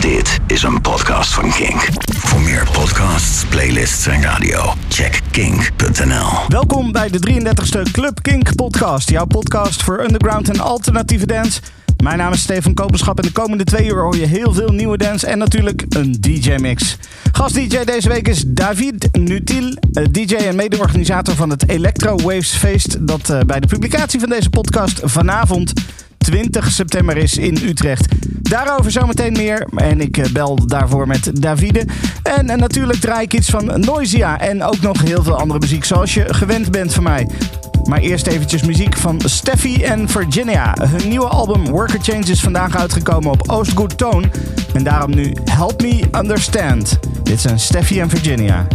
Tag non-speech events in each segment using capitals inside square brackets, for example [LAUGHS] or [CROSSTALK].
Dit is een podcast van Kink. Voor meer podcasts, playlists en radio, check kink.nl. Welkom bij de 33ste Club Kink podcast. Jouw podcast voor underground en alternatieve dance. Mijn naam is Stefan Kopenschap en de komende twee uur hoor je heel veel nieuwe dance en natuurlijk een DJ-mix. Gast-DJ deze week is David Nutil, eh, DJ en mede-organisator van het Electro Waves Feest dat eh, bij de publicatie van deze podcast vanavond 20 september is in Utrecht. Daarover zometeen meer. En ik eh, bel daarvoor met Davide. En, natuurlijk draai ik iets van Noisia. En ook nog heel veel andere muziek zoals je gewend bent van mij. Maar eerst eventjes muziek van Steffi en Virginia. Hun nieuwe album Worker Change is vandaag uitgekomen op Oostgood Tone. En daarom nu Help Me Understand. Dit zijn Steffi en Virginia.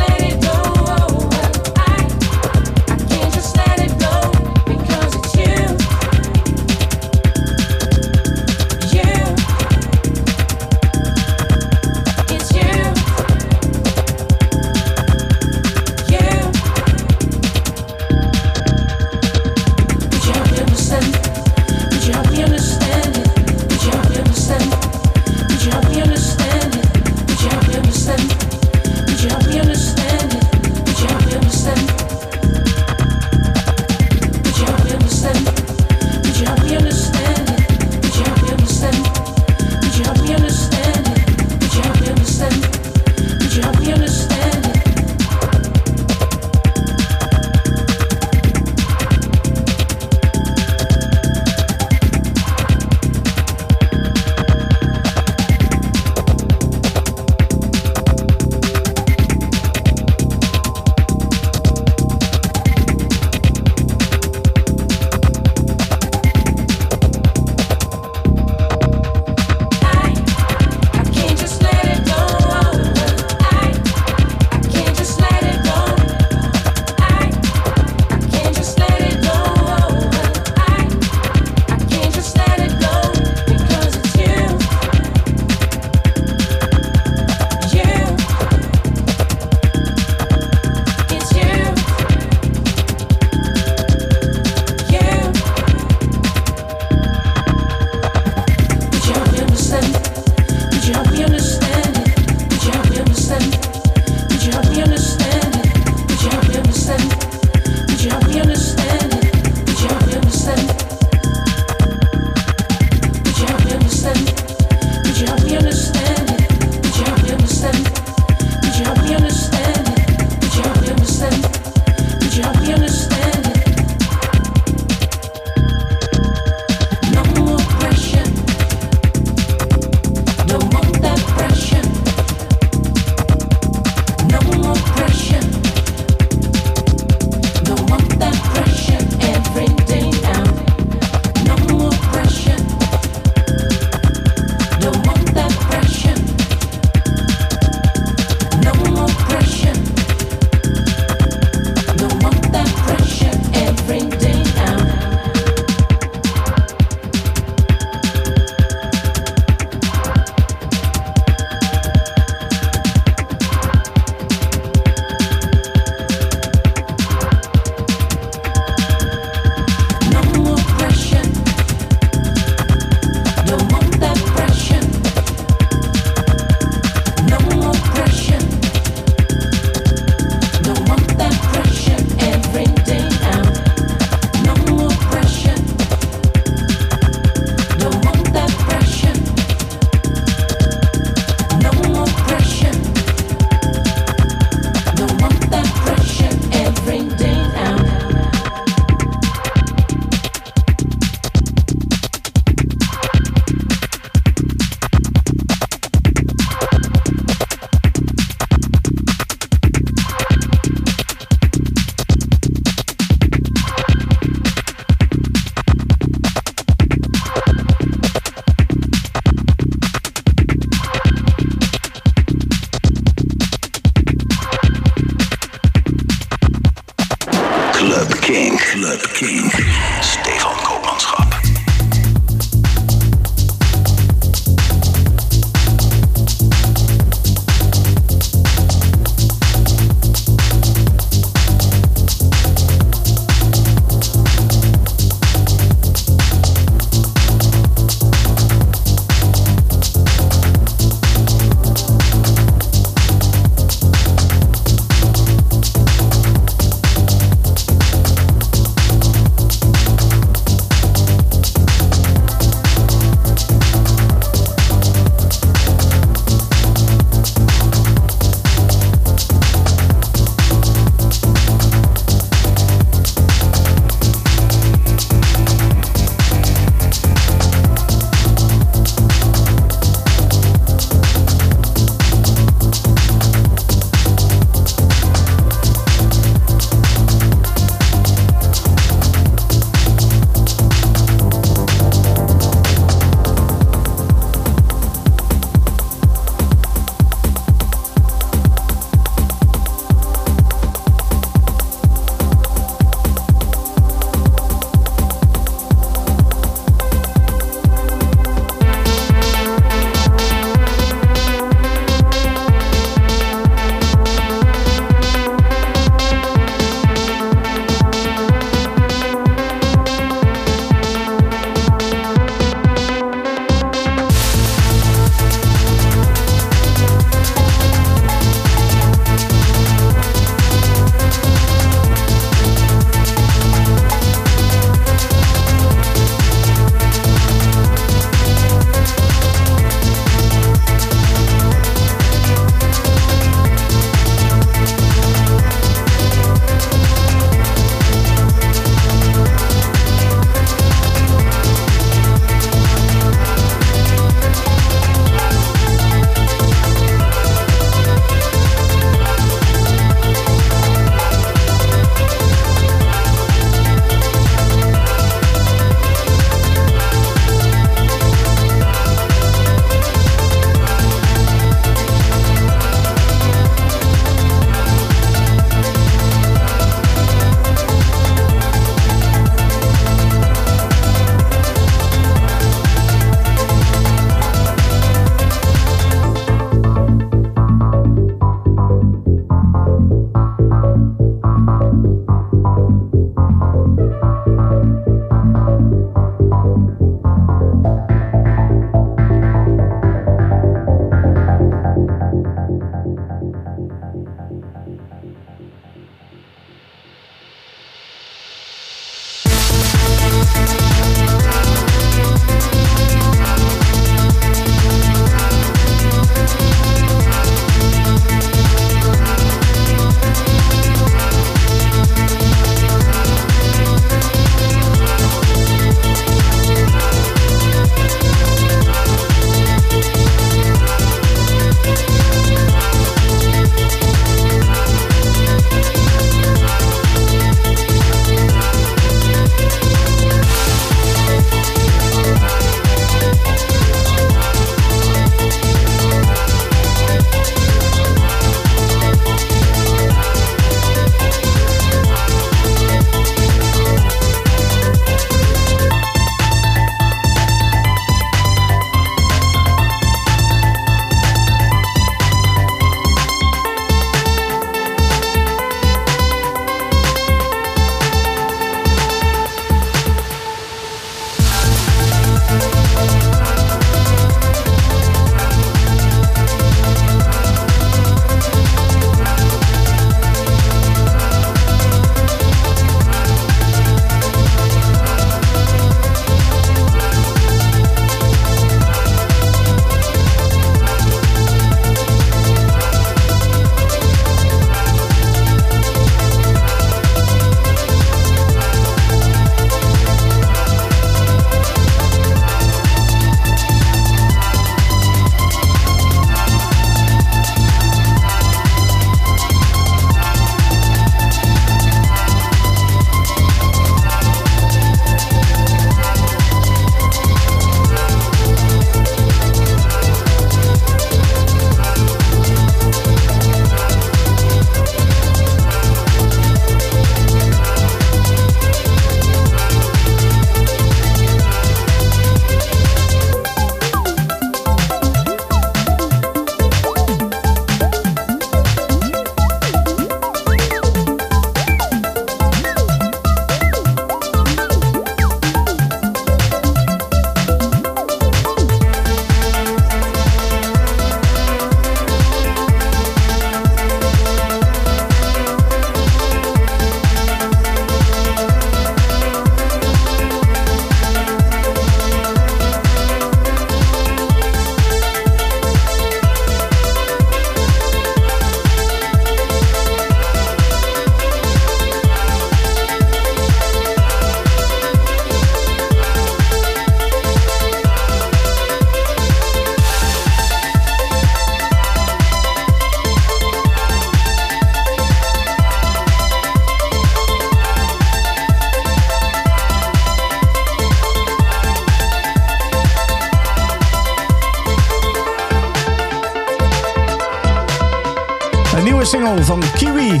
Van Kiwi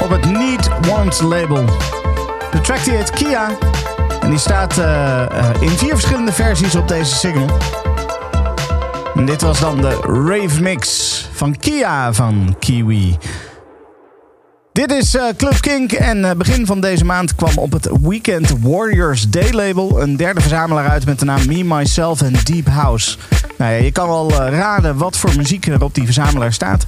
op het Need Want label. De track heet Kia en die staat uh, in vier verschillende versies op deze single. En dit was dan de Rave Mix van Kia van Kiwi. Dit is uh, Club Kink en begin van deze maand kwam op het Weekend Warriors Day label een derde verzamelaar uit met de naam Me, Myself en Deep House. Nou ja, je kan wel raden wat voor muziek er op die verzamelaar staat.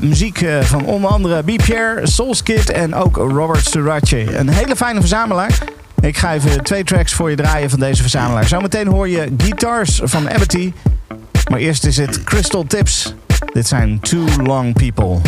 Muziek van onder andere B. Pierre, Soulskid en ook Robert Surace. Een hele fijne verzamelaar. Ik ga even twee tracks voor je draaien van deze verzamelaar. Zometeen hoor je Guitars van Abbey. Maar eerst is het Crystal Tips. Dit zijn Too Long People.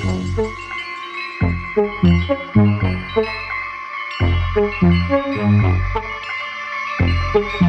Thank you.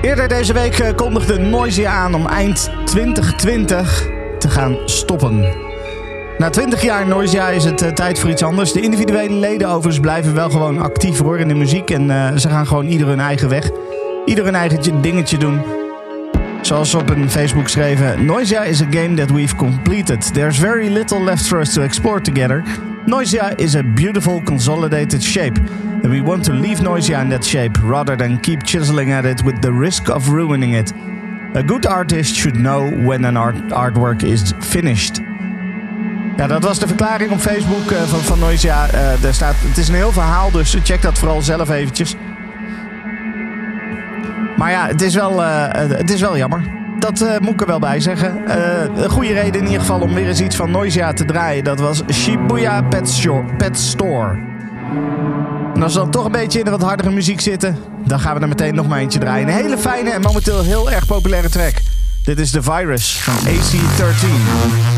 Eerder deze week eh, kondigde Noisia aan om eind 2020 te gaan stoppen. Na 20 jaar Noisia is het uh, tijd voor iets anders. De individuele leden overigens blijven wel gewoon actief hoor in de muziek. En uh, ze gaan gewoon ieder hun eigen weg. Ieder hun eigen dingetje doen. Zoals op hun Facebook schreven: Noisia is a game that we've completed. There's very little left for us to explore together. Noisia is a beautiful consolidated shape. And we want to leave Noisia in that shape rather than keep chiseling at it with the risk of ruining it. A good artist should know when an art artwork is finished. Ja, dat was de verklaring op Facebook uh, van, van Noisia. Uh, er staat, het is een heel verhaal, dus check dat vooral zelf eventjes. Maar ja, het is wel, uh, het is wel jammer. Dat moet ik er wel bij zeggen. een goede reden in ieder geval om weer eens iets van Noisia te draaien. Dat was Shibuya Pet, Pet Store. En als we dan toch een beetje in de wat hardere muziek zitten, dan gaan we er meteen nog maar eentje draaien. Een hele fijne en momenteel heel erg populaire track. Dit is The Virus van AC13.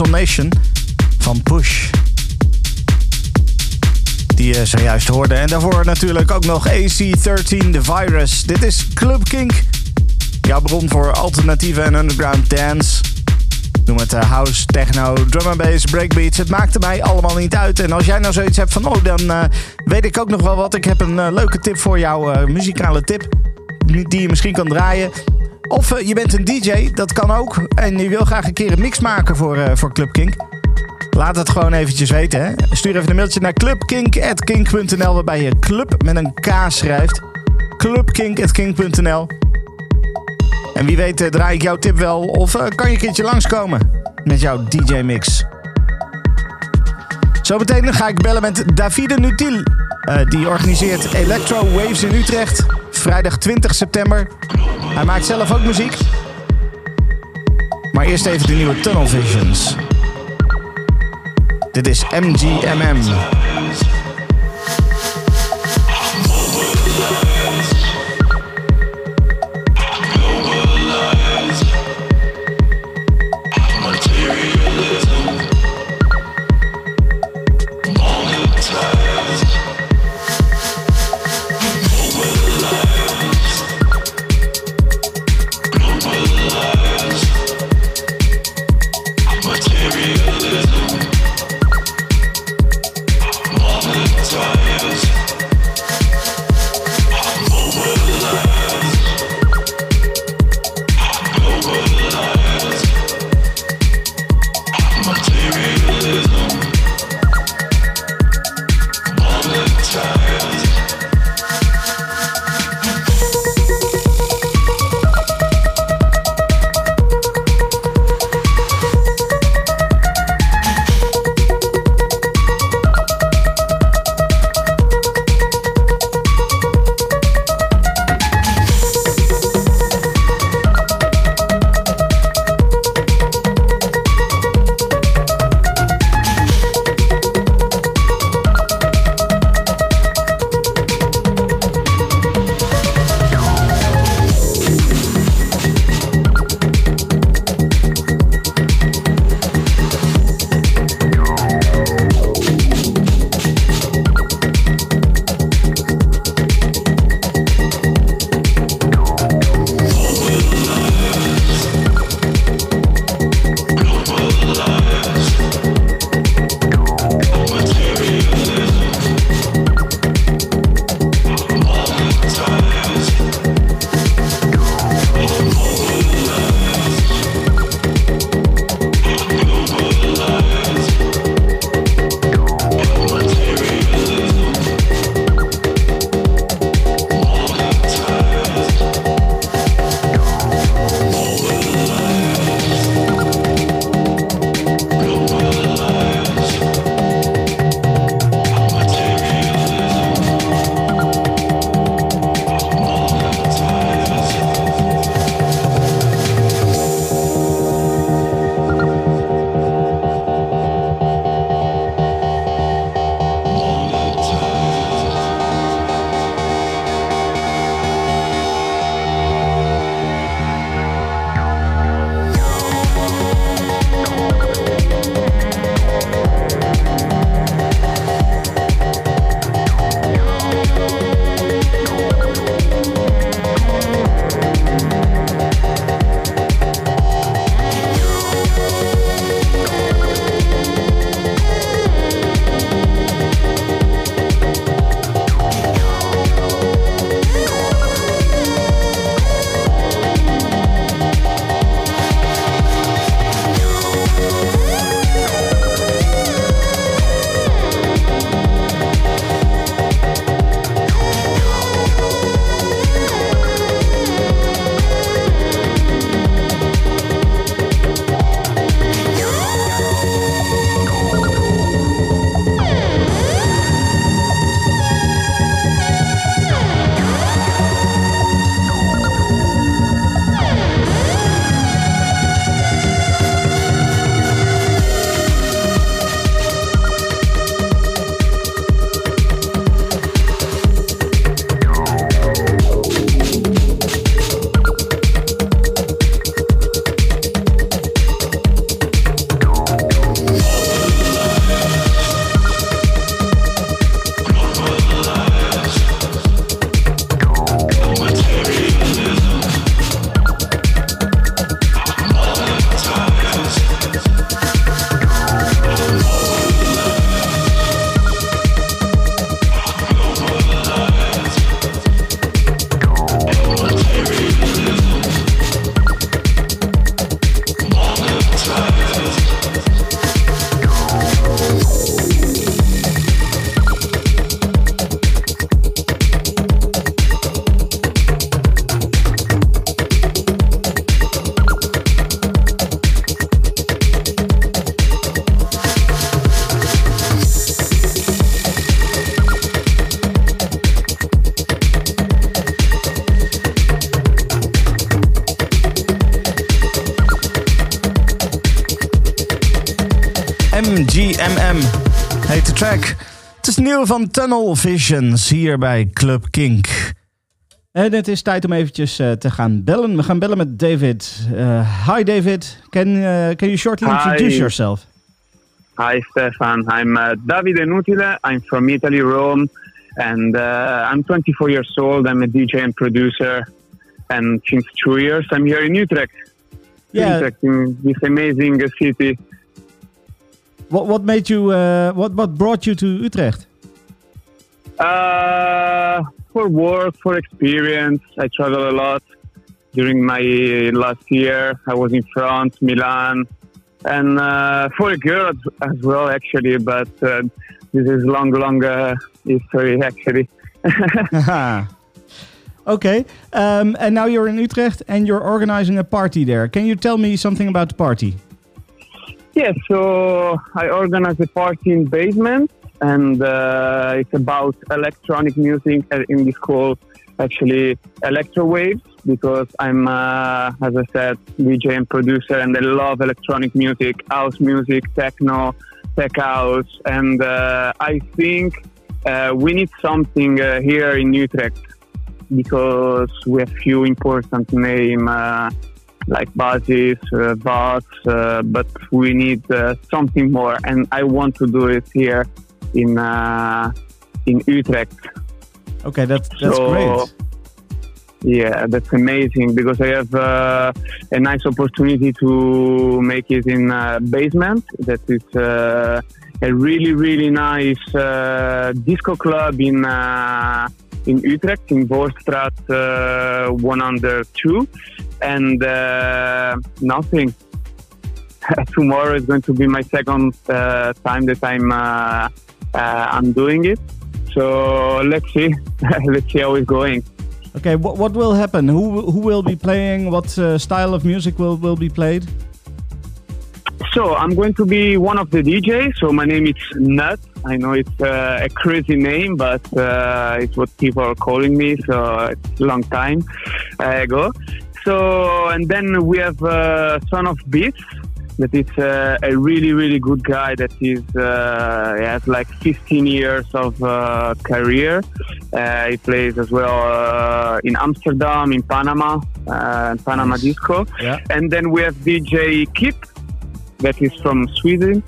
Nation van Push. Die je zojuist hoorde. En daarvoor natuurlijk ook nog AC13 The Virus. Dit is Club Kink. Jouw bron voor alternatieve en underground dance. Noem het uh, house, techno, drum and bass, breakbeats. Het maakte mij allemaal niet uit. En als jij nou zoiets hebt van, oh, dan uh, weet ik ook nog wel wat. Ik heb een leuke tip voor jou, muzikale tip. Die je misschien kan draaien. Of je bent een DJ, dat kan ook. En je wil graag een keer een mix maken voor, voor Club Kink. Laat het gewoon eventjes weten. Hè? Stuur even een mailtje naar clubkink.kink.nl waarbij je club met een K schrijft. clubkink.kink.nl En wie weet draai ik jouw tip wel of kan je een keertje langskomen met jouw DJ-mix. Zometeen ga ik bellen met Davide Nutil. Uh, die organiseert Electro Waves in Utrecht. Vrijdag 20 september. Hij maakt zelf ook muziek. Maar eerst even de nieuwe Tunnel Visions. Dit is MGMM. Van Tunnel Visions hier bij Club Kink. En het is tijd om eventjes uh, te gaan bellen. We gaan bellen met David. Uh, hi David, can, uh, can you shortly Hi. introduce yourself? Hi, Stefan. I'm uh, Davide Nutile. I'm from Italy, Rome, and uh, I'm 24 years old. I'm a DJ and producer, and since two years I'm here in Utrecht. Yeah. Utrecht, in this amazing city. What, what made you, uh, what, what brought you to Utrecht? Uh, for work, for experience, I travel a lot. During my last year, I was in France, Milan, and uh, for a girl as, as well, actually. But uh, this is long, long uh, history, actually. [LAUGHS] [LAUGHS] okay, um, and now you're in Utrecht and you're organizing a party there. Can you tell me something about the party? Yeah, so I organize a party in basement, and uh, it's about electronic music uh, in this call actually electro waves because I'm, uh, as I said, DJ and producer, and I love electronic music, house music, techno, tech house, and uh, I think uh, we need something uh, here in Utrecht because we have few important names like Basis, uh, uh, but we need uh, something more, and I want to do it here in uh, in Utrecht. Okay, that's that's So- great. Yeah, that's amazing because I have uh, a nice opportunity to make it in uh, basement. That is uh, a really really nice uh, disco club in uh, in Utrecht in Voorstraat uh, 102, and uh, nothing. [LAUGHS] Tomorrow is going to be my second uh, time that I'm I'm doing it. So let's see, [LAUGHS] let's see how it's going. Okay, what what will happen? Who who will be playing? What uh, style of music will will be played? So I'm going to be one of the DJs. So my name is Nut. I know it's uh, a crazy name, but uh, it's what people are calling me. So it's a long time ago. So and then we have uh, Son of Beats. That is uh, a really really good guy. That is uh, has like 15 years of uh, career. Uh, he plays as well uh, in Amsterdam, in Panama, uh, Panama Nice. Disco. Yeah. And then we have DJ Kip, that is from Sweden.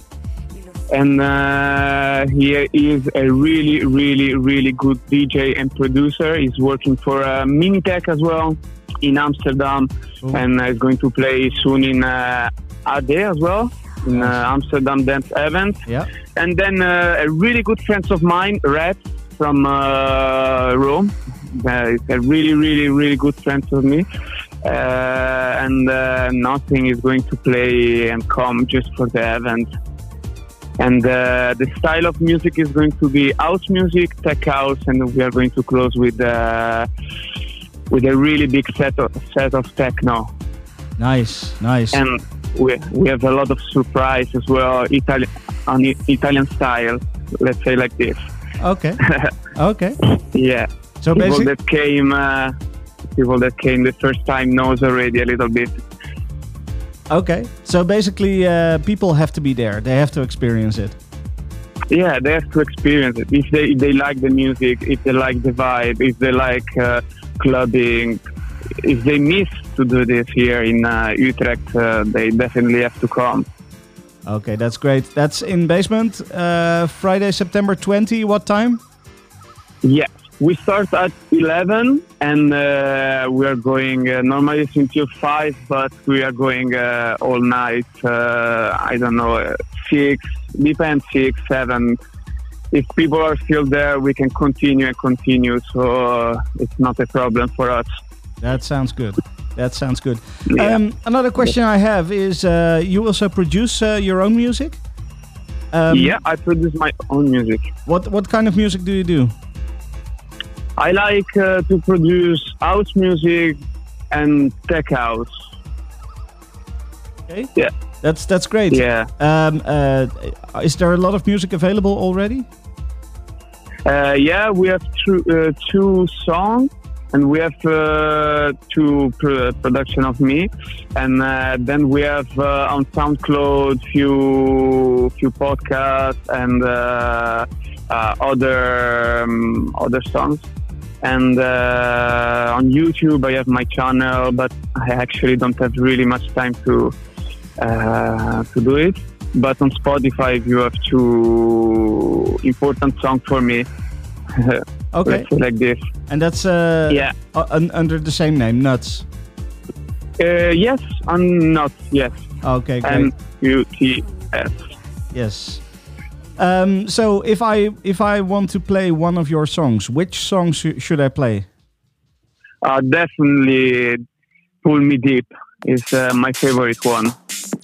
And uh, he is a really, really, really good DJ and producer. He's working for uh, Minitech as well in Amsterdam, Cool. and uh, is going to play soon in uh, AD as well in uh, Amsterdam Dance Event. Yeah. And then uh, a really good friend of mine, Red from uh, Rome. Uh, a really, really, really good friend of me. Uh, and uh, nothing is going to play and come just for the event. And uh, the style of music is going to be house music, tech house, and we are going to close with uh, with a really big set of set of techno. Nice, nice. And we, we have a lot of surprise as well, Italian on Italian style. Let's say like this. okay, [LAUGHS] okay. Yeah, So people basically, that came, uh, people that came the first time knows already a little bit. okay. So basically, uh, people have to be there. They have to experience it. Yeah, they have to experience it. If they if they like the music, if they like the vibe, if they like uh, clubbing, if they miss to do this here in uh, Utrecht, uh, they definitely have to come. Okay, that's great. That's in basement. Uh, Friday, September 20. What time? Yeah, we start at 11 and uh, we are going uh, normally until 5, but we are going uh, all night. Uh, I don't know, uh, 6, depends, 6, 7. If people are still there, we can continue and continue, so uh, it's not a problem for us. That sounds good. That sounds good. Yeah. Um, another question I have is: uh, you also produce uh, your own music? Um, yeah, I produce my own music. What What kind of music do you do? I like uh, to produce house music and tech house. Okay. Yeah. That's that's great. Yeah. Um, uh, is there a lot of music available already? Uh, yeah, we have two, uh, two songs and we have uh, two pr- production of me, and uh, then we have uh, on SoundCloud few few podcasts and uh, uh, other um, other songs. And uh, on YouTube, I have my channel, but I actually don't have really much time to to do it. But on Spotify, you have two important songs for me. [LAUGHS] Okay, like this. and that's uh, Yeah. un- under the same name, Nuts. Uh, yes, I'm not. Yes, Okay, great. M U T S. Yes. Um, so if I if I want to play one of your songs, which songs sh- should I play? Uh, definitely, "Pull Me Deep" is uh, my favorite one.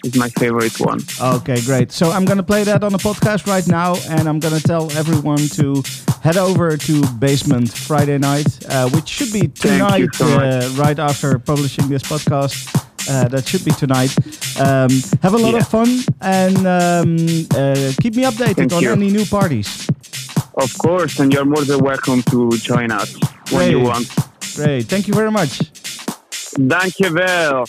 Is my favorite one. Okay, great. So I'm gonna play that on the podcast right now, and I'm gonna tell everyone to head over to Basement Friday night, uh, which should be tonight, so uh, right after publishing this podcast. Uh, that should be tonight. Um, have a lot Yeah. of fun and um, uh, keep me updated Thank on you. any new parties. Of course, and you're more than welcome to join us when you want. Great. Thank you very much. Dankjewel.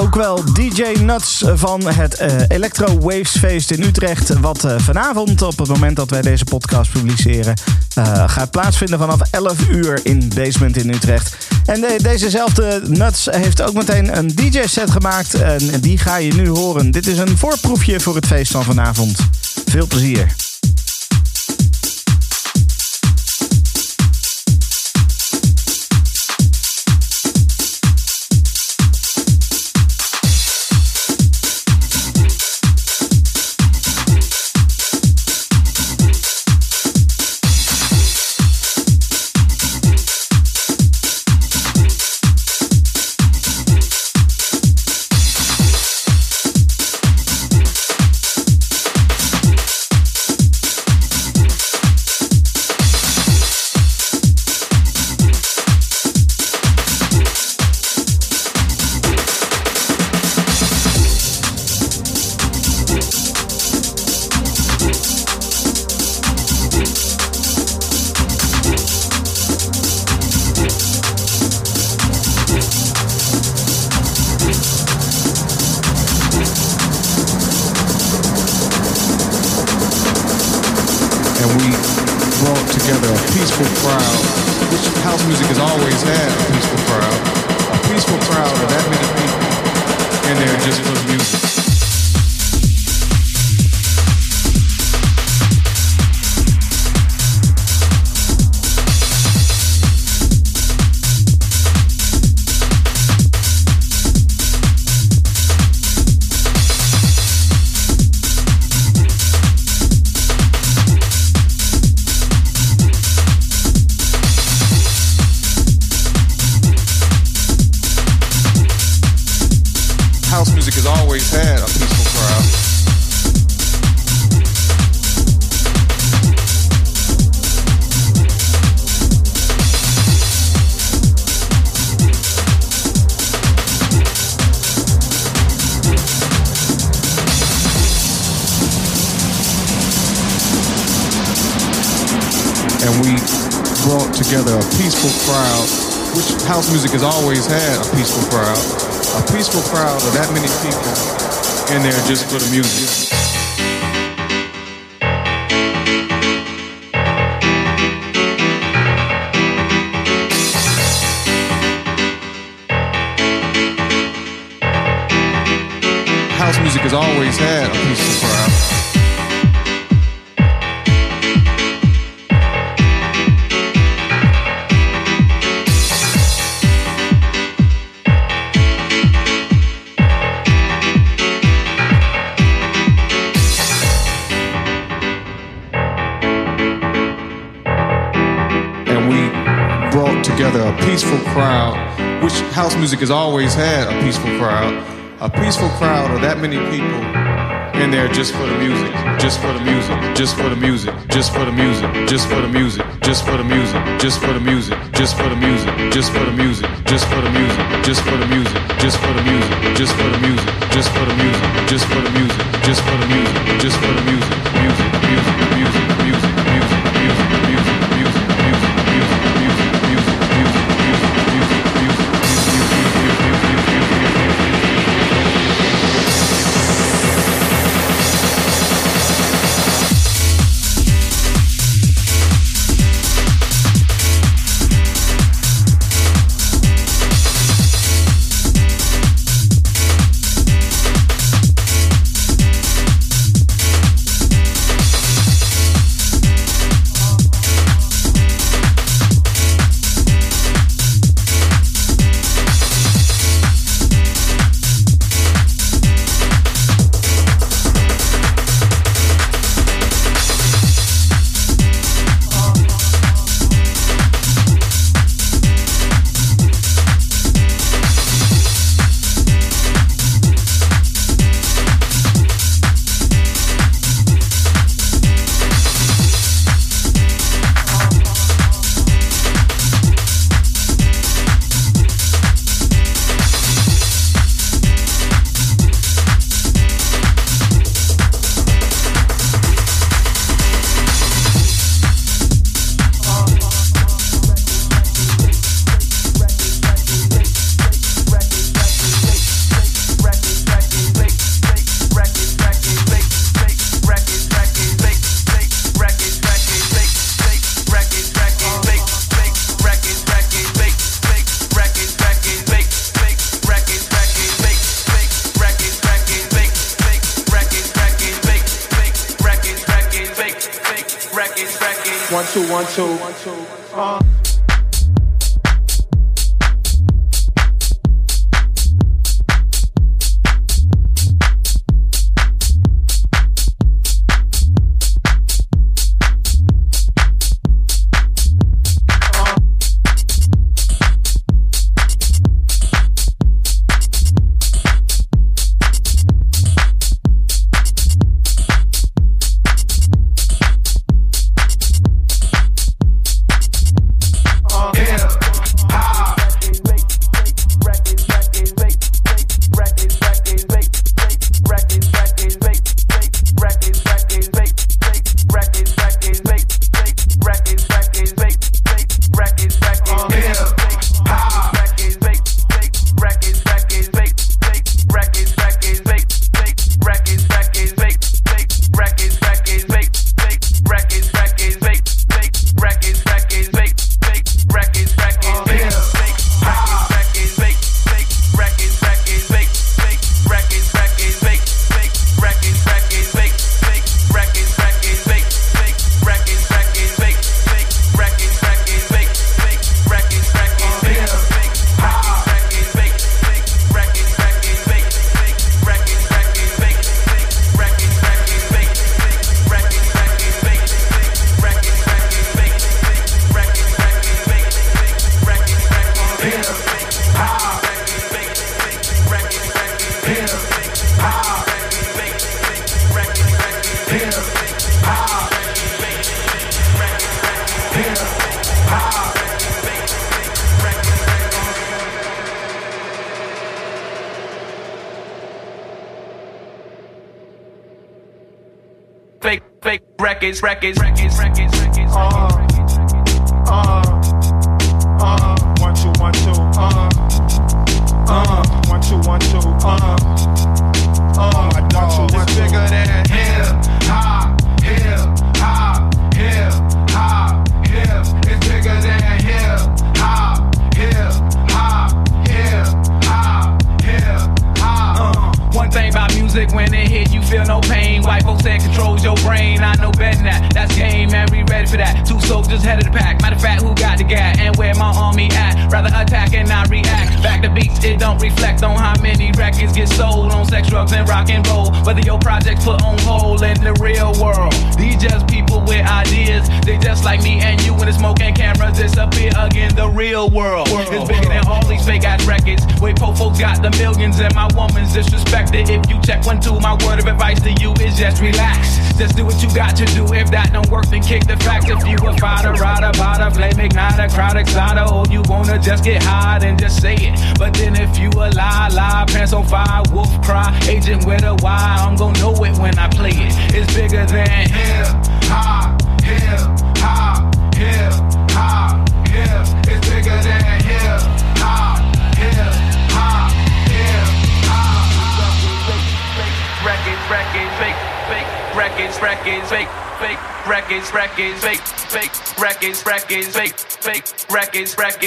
Ook wel DJ Nuts van het uh, Electro Waves Feest in Utrecht. Wat uh, vanavond, op het moment dat wij deze podcast publiceren, uh, gaat plaatsvinden vanaf 11 uur in Basement in Utrecht. En de, dezezelfde Nuts heeft ook meteen een DJ-set gemaakt. En die ga je nu horen. Dit is een voorproefje voor het feest van vanavond. Veel plezier. House music has always had a peaceful crowd. A peaceful crowd of that many people in there just for the music. House music has always had a peaceful crowd. Music has always had a peaceful crowd. A peaceful crowd of that many people in there just for the music, just for the music, just for the music, just for the music, just for the music, just for the music, just for the music, just for the music, just for the music, just for the music, just for the music, just for the music, just for the music, just for the music, just for the music, just for the music, just for the music, music, music, music, music, music, music, music, music.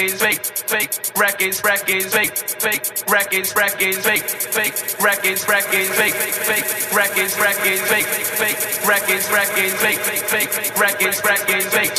records, fake, fake records, records, fake, fake records, records, fake, fake records, records, fake, fake records, records, fake, fake records, records, fake, fake records, records, fake.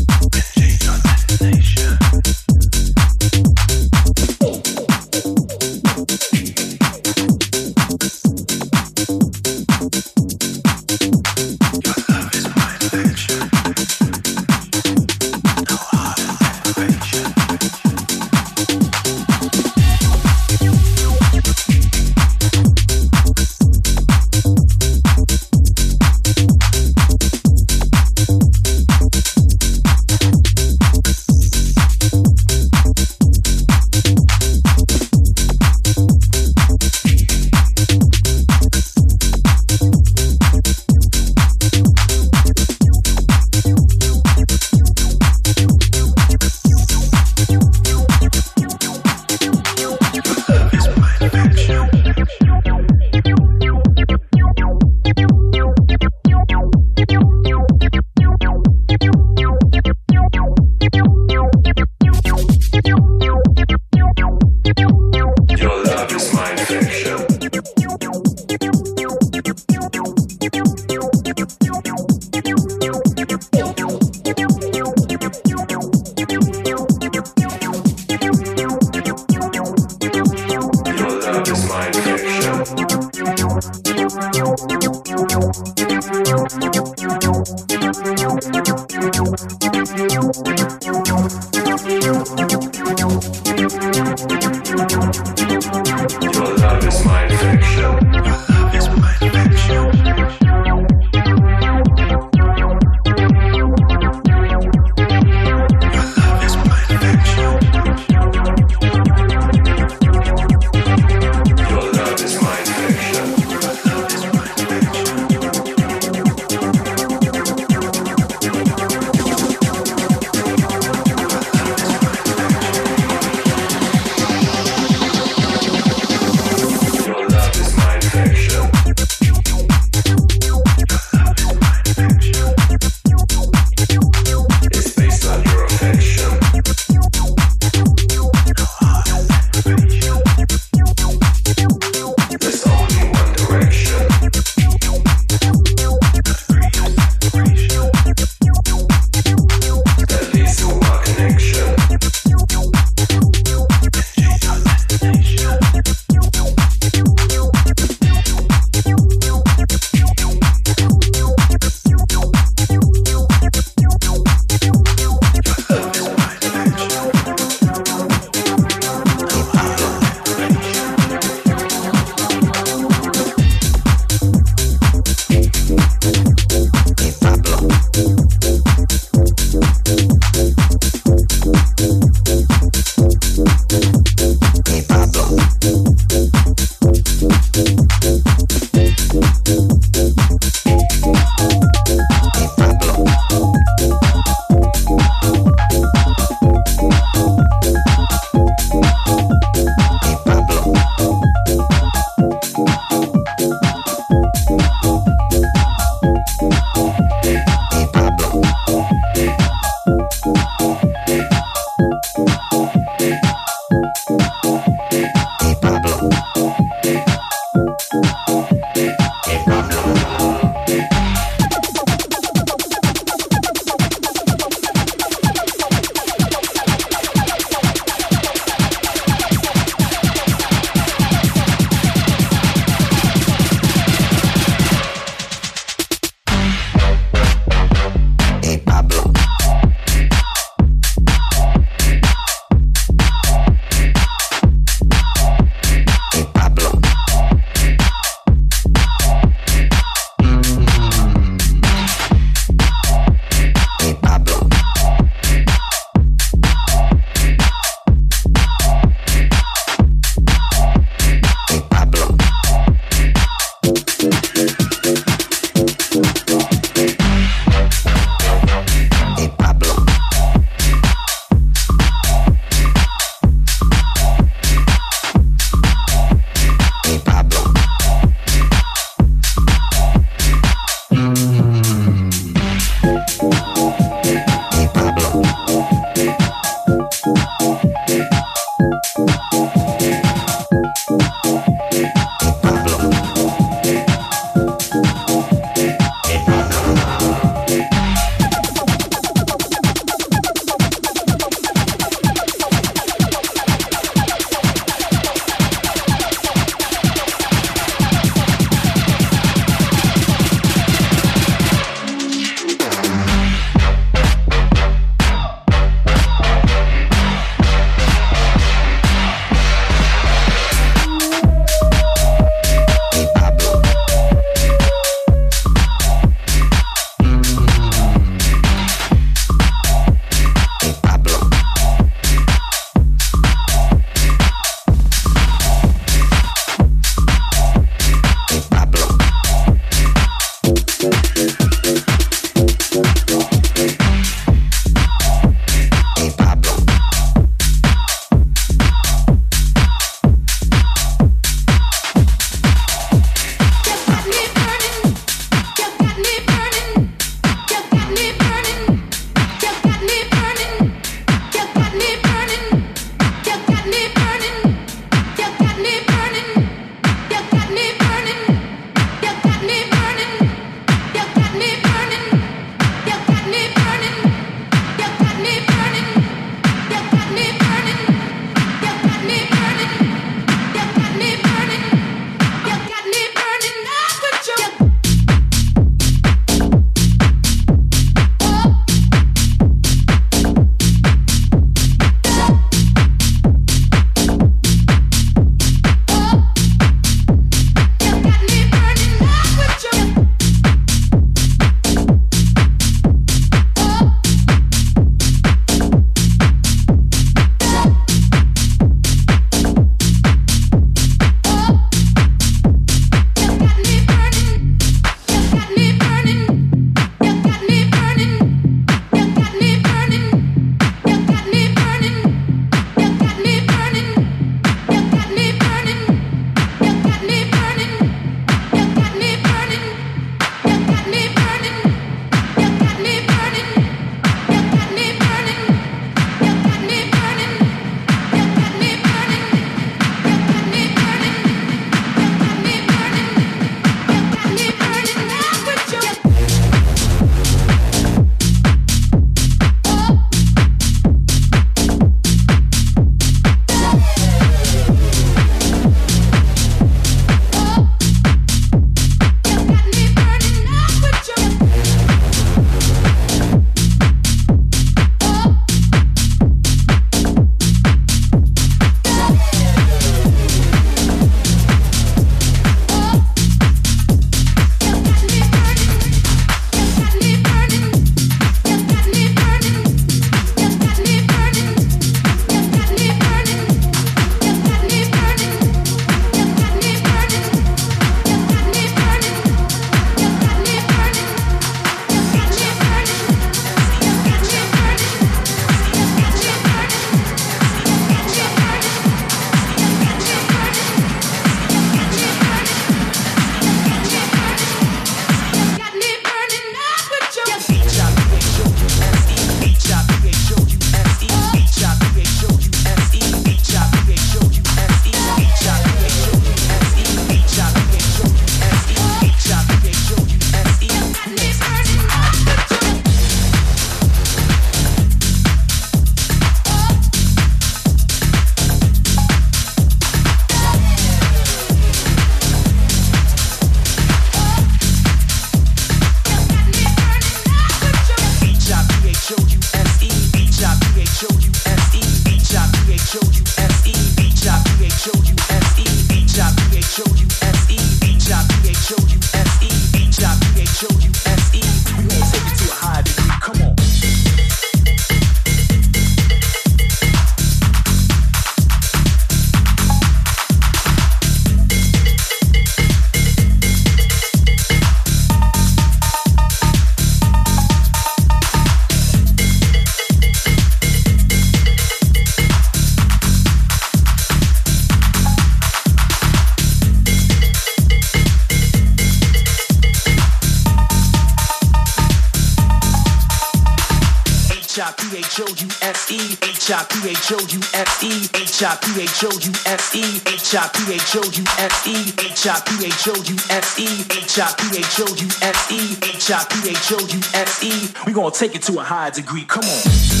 H-I-P-H-O-U-S-E, H-I-P-H-O-U-S-E, H-I-P-H-O-U-S-E, H-I-P-H-O-U-S-E. We gonna take it to a higher degree. Come on.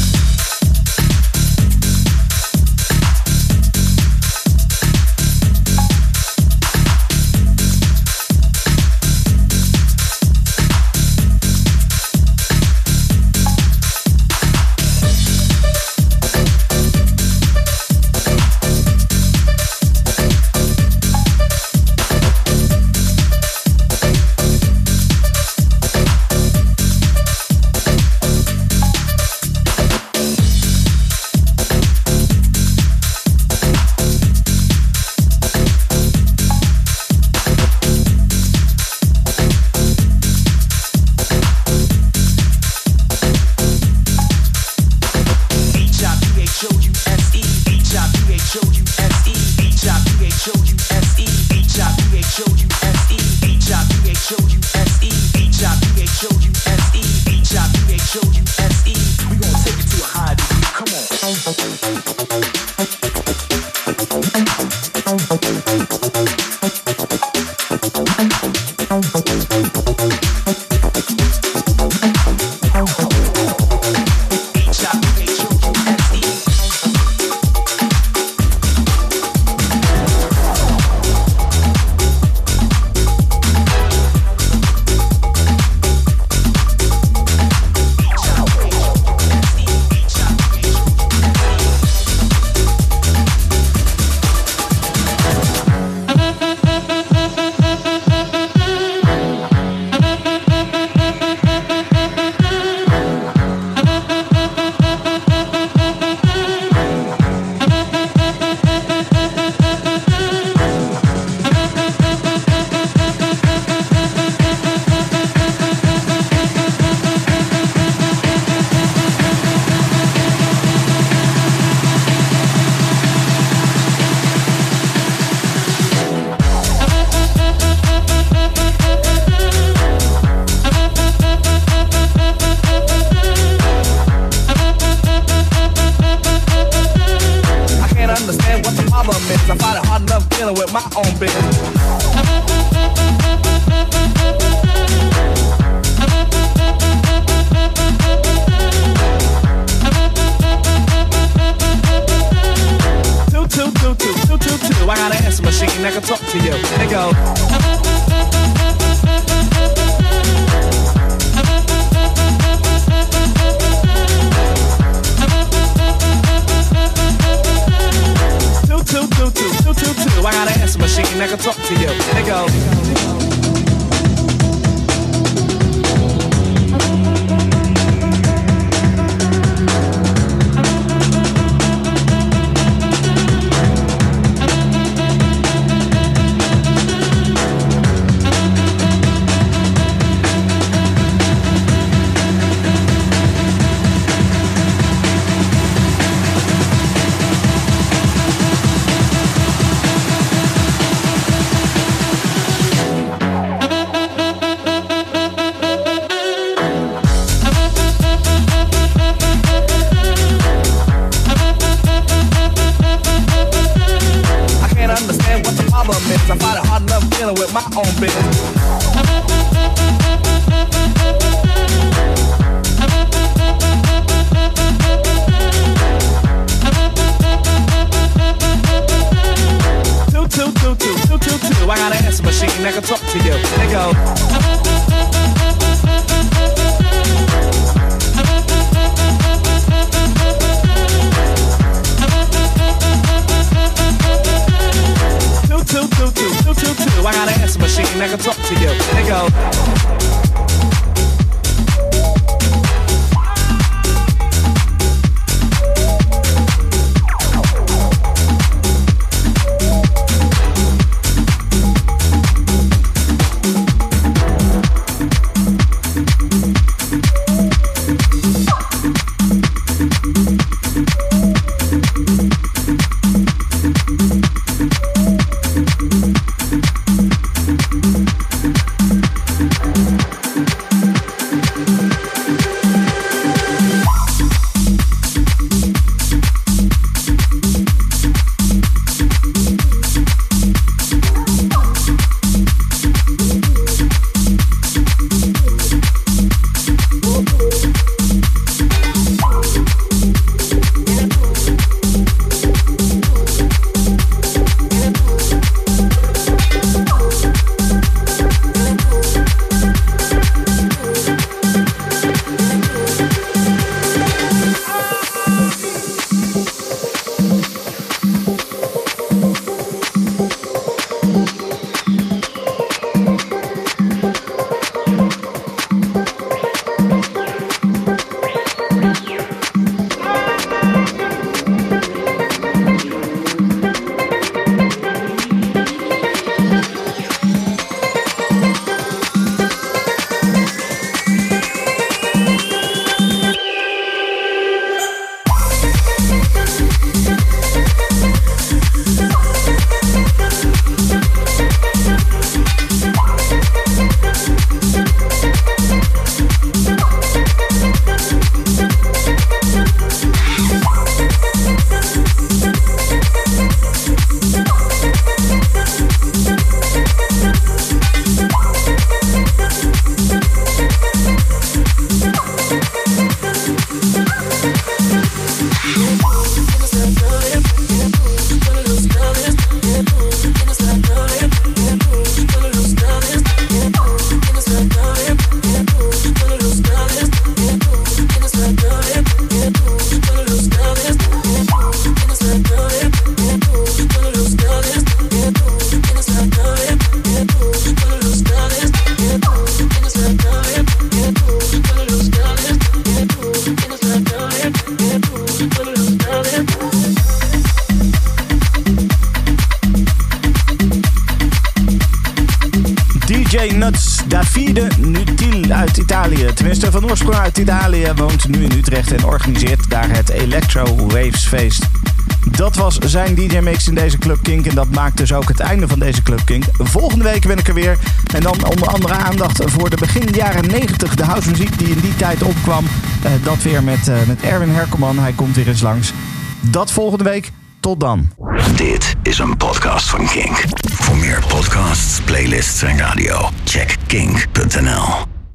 In deze Club Kink en dat maakt dus ook het einde van deze Club Kink. Volgende week ben ik er weer en dan onder andere aandacht voor de begin jaren 90, de housemuziek die in die tijd opkwam. Eh, dat weer met, eh, met Erwin Herkelman, hij komt weer eens langs. Dat volgende week. Tot dan. Dit is een podcast van Kink. Voor meer podcasts, playlists en radio, check kink.nl.